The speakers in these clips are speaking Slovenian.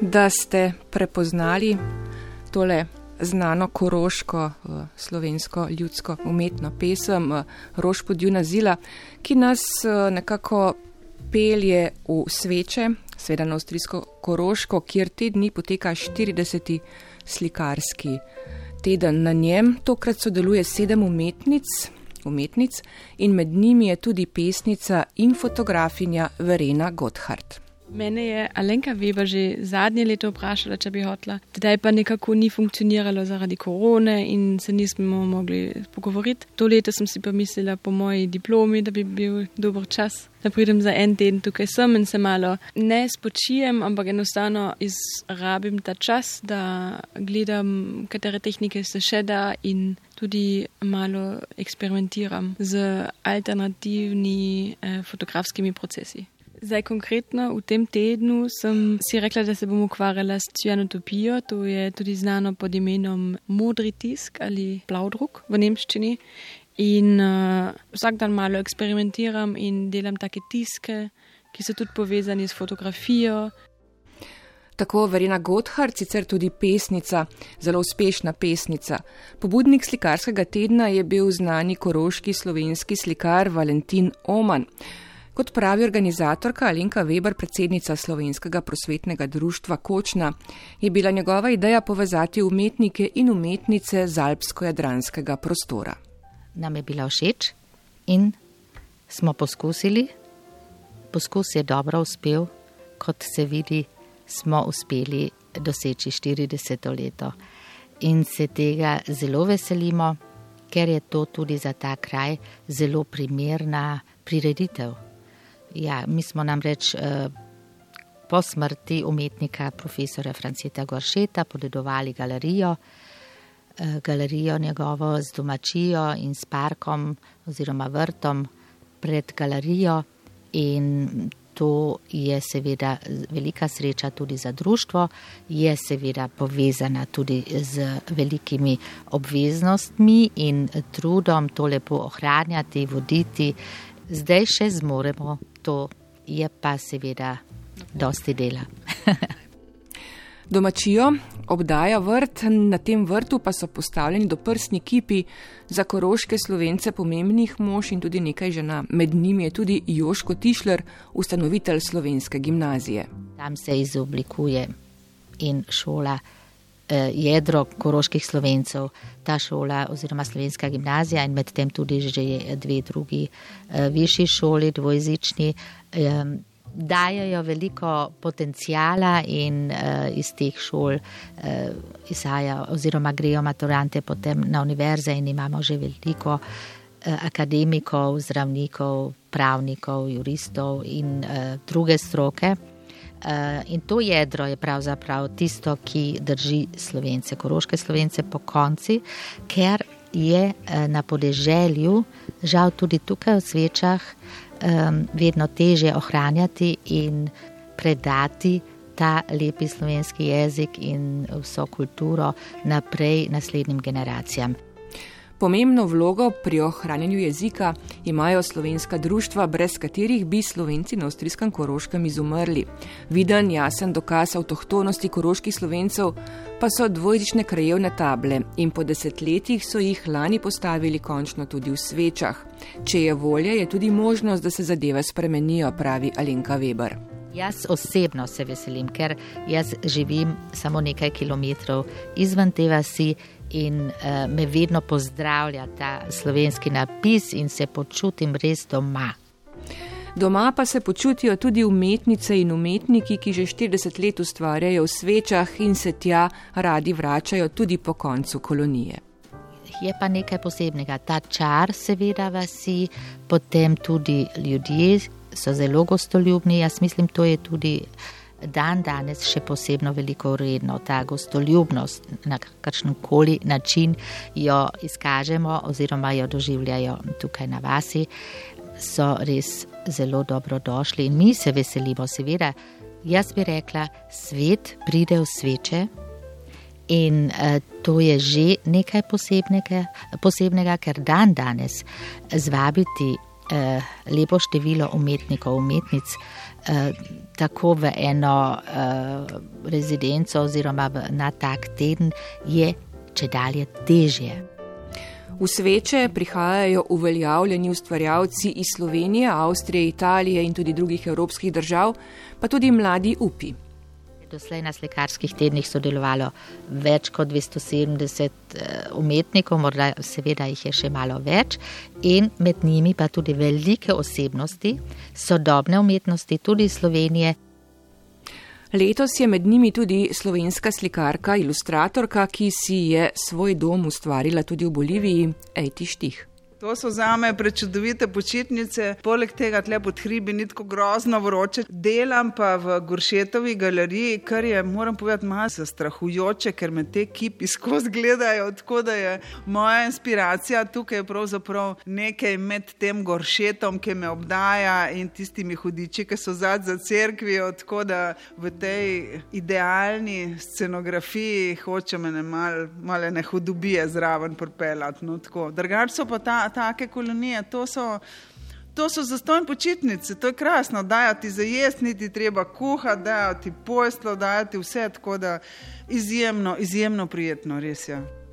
Da ste prepoznali tole znano koroško eh, slovensko ljudsko umetno pesem eh, Rož pod Junazila, ki nas eh, nekako pelje v sveče, sveda na avstrijsko koroško, kjer te dni poteka 40. slikarski teden. Na njem tokrat sodeluje sedem umetnic, umetnic in med njimi je tudi pesnica in fotografinja Verena Gotthard. Mene je Alenka Weber že zadnje leto vprašala, če bi hotla. Tedaj pa nekako ni funkcioniralo zaradi korone in se nismo mogli pogovoriti. To leto sem si pa mislila po moji diplomi, da bi bil dober čas, da pridem za en teden tukaj sem in se malo ne spočijem, ampak enostavno izrabim ta čas, da gledam, katere tehnike se še da in tudi malo eksperimentiram z alternativnimi eh, fotografskimi procesi. Zdaj, konkretno v tem tednu sem si rekla, da se bom ukvarjala s cianotopijo. To je tudi znano pod imenom modri tisk ali plaudruk v nemščini. In uh, vsak dan malo eksperimentiram in delam take tiske, ki so tudi povezani s fotografijo. Tako Verena Gotthard, sicer tudi pesnica, zelo uspešna pesnica. Pobudnik slikarskega tedna je bil znani koroški slovenski slikar Valentin Oman. Kot pravi organizatorka Alenka Weber, predsednica Slovenskega prosvetnega društva Kočna, je bila njegova ideja povezati umetnike in umetnice z alpsko-jadranskega prostora. Nam je bila všeč in smo poskusili. Poskus je dobro uspel, kot se vidi, smo uspeli doseči 40 leto in se tega zelo veselimo, ker je to tudi za ta kraj zelo primerna prireditev. Ja, mi smo namreč eh, po smrti umetnika profesora Franceta Goršeta podedovali galerijo, eh, galerijo njegovo z domačijo in s parkom oziroma vrtom pred galerijo in to je seveda velika sreča tudi za društvo, je seveda povezana tudi z velikimi obveznostmi in trudom to lepo ohranjati, voditi. Zdaj še zmoremo to je pa seveda dosti dela. Domačijo obdaja vrt, na tem vrtu pa so postavljeni doprstni kipi za koroške slovence pomembnih mož in tudi nekaj žena. Med njimi je tudi Joško Tišler, ustanovitelj slovenske gimnazije. Tam se izoblikuje in šola. Eh, jedro koroških slovencev, ta šola oziroma slovenska gimnazija in medtem tudi že dve drugi eh, višji šoli, dvojezični, dajajo veliko potencijala in eh, iz teh šol izhaja oziroma grejo maturante potem na univerze in imamo že veliko akademikov, zdravnikov, pravnikov, juristov in druge stroke. Uh, in to jedro je pravzaprav tisto, ki drži slovence, koroške slovence po konci, ker je uh, na podeželju, žal tudi tukaj v svečah, um, vedno teže ohranjati in predati ta lepi slovenski jezik in vso kulturo naprej naslednjim generacijam. Pomembno vlogo pri ohranjanju jezika imajo slovenska društva, brez katerih bi slovenci na avstrijskem koroškem izumrli. Viden, jasen dokaz avtohtonosti koroških slovencev pa so dvojezične krajevne table in po desetletjih so jih lani postavili končno tudi v svečah. Če je volja, je tudi možnost, da se zadeve spremenijo, pravi Alenka Weber. Jaz osebno se veselim, ker jaz živim samo nekaj kilometrov izven te vasi in uh, me vedno pozdravlja ta slovenski napis in se počutim res doma. Doma pa se počutijo tudi umetnice in umetniki, ki že 40 let ustvarjajo v svečah in se tja radi vračajo tudi po koncu kolonije. Je pa nekaj posebnega, ta čar, seveda, vasi, potem tudi ljudje so zelo gostoljubni. Jaz mislim, to je tudi dan danes še posebno veliko vredno, ta gostoljubnost, na kakšen koli način jo izkažemo oziroma jo doživljajo tukaj na vasi, so res zelo dobro došli in mi se veselimo, seveda. Jaz bi rekla, svet pride v sveče in uh, to je že nekaj posebnega, posebnega, ker dan danes zvabiti eh, lepo število umetnikov, umetnic, eh, tako v eno eh, rezidenco oziroma na tak teden, je če dalje težje. V sveče prihajajo uveljavljeni ustvarjalci iz Slovenije, Avstrije, Italije in tudi drugih evropskih držav, pa tudi mladi upi. Doslej na slikarskih tednih sodelovalo več kot 270 eh, umetnikov, morda seveda jih je še malo več, in med njimi pa tudi velike osebnosti sodobne umetnosti, tudi Slovenije. Letos je med njimi tudi slovenska slikarka, ilustratorka, ki si je svoj dom ustvarila tudi v Boliviji, Ejti Štih. To so za me prečudovite počitnice, poleg tega tle pod hribi ni tako grozno vroče. Delam pa v Goršetovi galeriji, kar je, moram povedati, malo zastrahujoče, ker me te kipi skozi gledajo. Tako da je moja inspiracija tukaj pravzaprav nekaj med tem Goršetom, ki me obdaja in tistimi hudiči, ki so zad za cerkvijo. Tako da v tej idealni scenografiji hočem ne malo mal ne hudobije zraven propelati. No, Drugače so pa ta take kolonije, to so, to so zastojne počitnice, to je krasno, dajati za jesti, niti treba kuhati, dajati pojstvo, dajati vse, tako da izjemno, izjemno prijetno, res je. Ja.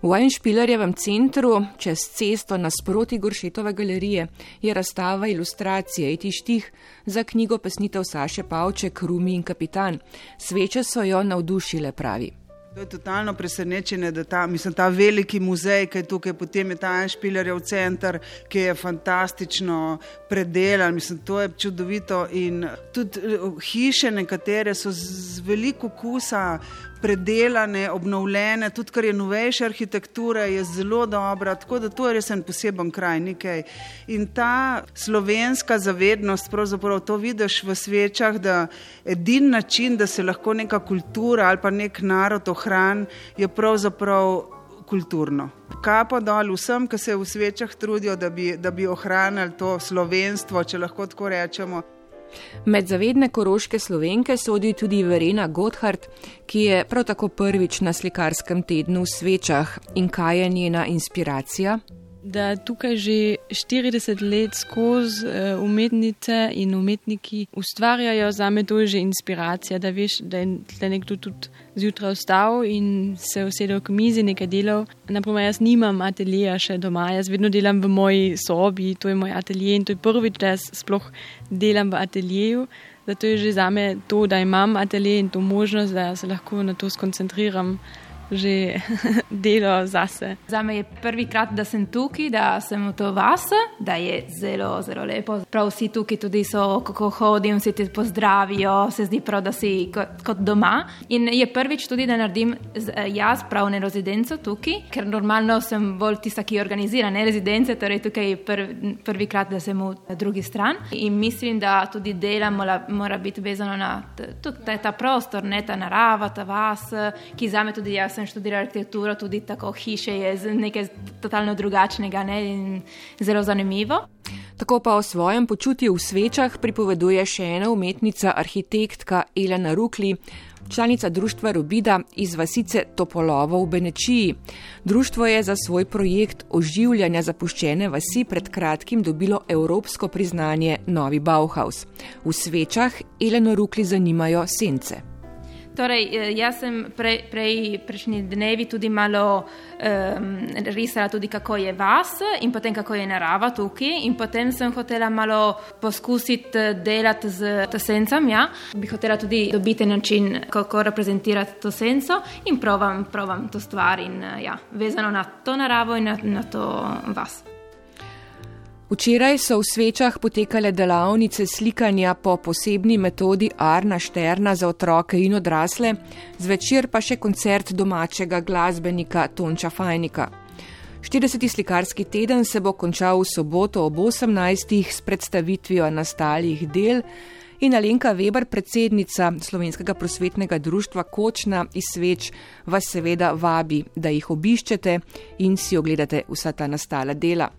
V Weinspielerjevem centru, čez cesto nasproti Goršetove galerije, je razstava ilustracije etištih za knjigo pesnitev Saše Pavček, Rumi in Kapitan. Sveče so jo navdušile, pravi. To je totalno presenečenje, da ta, mislim, ta veliki muzej, ki je tukaj, potem je ta Enšpilerjev center, ki je fantastično predelan, mislim, to je čudovito. In tudi eh, hiše, nekatere so z veliko kusa predelane, obnovljene, tudi kar je novejša arhitektura, je zelo dobra. Tako da to je res en poseben kraj. Nekaj. In ta slovenska zavednost, pravzaprav to vidiš v svečah, da edini način, da se lahko neka kultura ali pa nek narod ohrani, je pravzaprav. Kulturno. Kapo dol vsem, ki se v svečah trudijo, da bi, da bi ohranili to slovenstvo, če lahko tako rečemo. Med zavedne koroške slovenke sodi tudi Verena Gotthard, ki je prav tako prvič na slikarskem tednu v svečah in kaj je njena inspiracija. Da tukaj že 40 let skozi eh, umetnice in umetniki ustvarjajo, za me to je že inspiracija, da veš, da je nekdo tudi zjutraj vstal in se usedel k mizi nekaj delov. Naprimer, jaz nimam ateljeja še doma, jaz vedno delam v moji sobi, to je moj atelje in to je prvič, da jaz sploh delam v ateljeju. Zato je že za me to, da imam atelje in to možnost, da se lahko na to skoncentriram že delo zase. Za me je prvi krat, da sem tukaj, da sem v to vas, da je zelo, zelo lepo. Prav vsi tukaj tudi so, kako hodim, vsi ti pozdravijo, se zdi prav, da si kot, kot doma. In je prvič tudi, da naredim jaz pravne rezidenco tukaj, ker normalno sem bolj tista, ki organizira ne rezidence, torej tukaj je prv, prvi krat, da sem v drugi stran. In mislim, da tudi dela mora, mora biti vezano na ta, ta prostor, ne ta narava, ta vas, ki za me tudi jaz sem študirala arhitekturo, tudi tako hiše je nekaj totalno drugačnega ne, in zelo zanimivo. Tako pa o svojem počutju v svečah pripoveduje še ena umetnica, arhitektka Elena Rukli, članica društva Rubida iz vasice Topolovo v Benečiji. Društvo je za svoj projekt oživljanja zapuščene vasi pred kratkim dobilo evropsko priznanje Novi Bauhaus. V svečah Eleno Rukli zanimajo sence. Torej, eh, jaz sem prej, prej prejšnji dnevi tudi malo um, risala, tudi kako je vas in potem kako je narava tukaj. In potem sem hotela malo poskusiti eh, delati z to sencem. Ja? Bi hotela tudi dobiti način, kako reprezentirati to senco in provam, provam to stvar in eh, ja, vezano na to naravo in na, na to vas. Včeraj so v svečah potekale delavnice slikanja po posebni metodi Arna Šterna za otroke in odrasle, zvečer pa še koncert domačega glasbenika Tonča Fajnika. 40. slikarski teden se bo končal v soboto ob 18. s predstavitvijo nastalih del in Alenka Weber, predsednica Slovenskega prosvetnega društva Kočna iz Sveč, vas seveda vabi, da jih obiščete in si ogledate vsa ta nastala dela.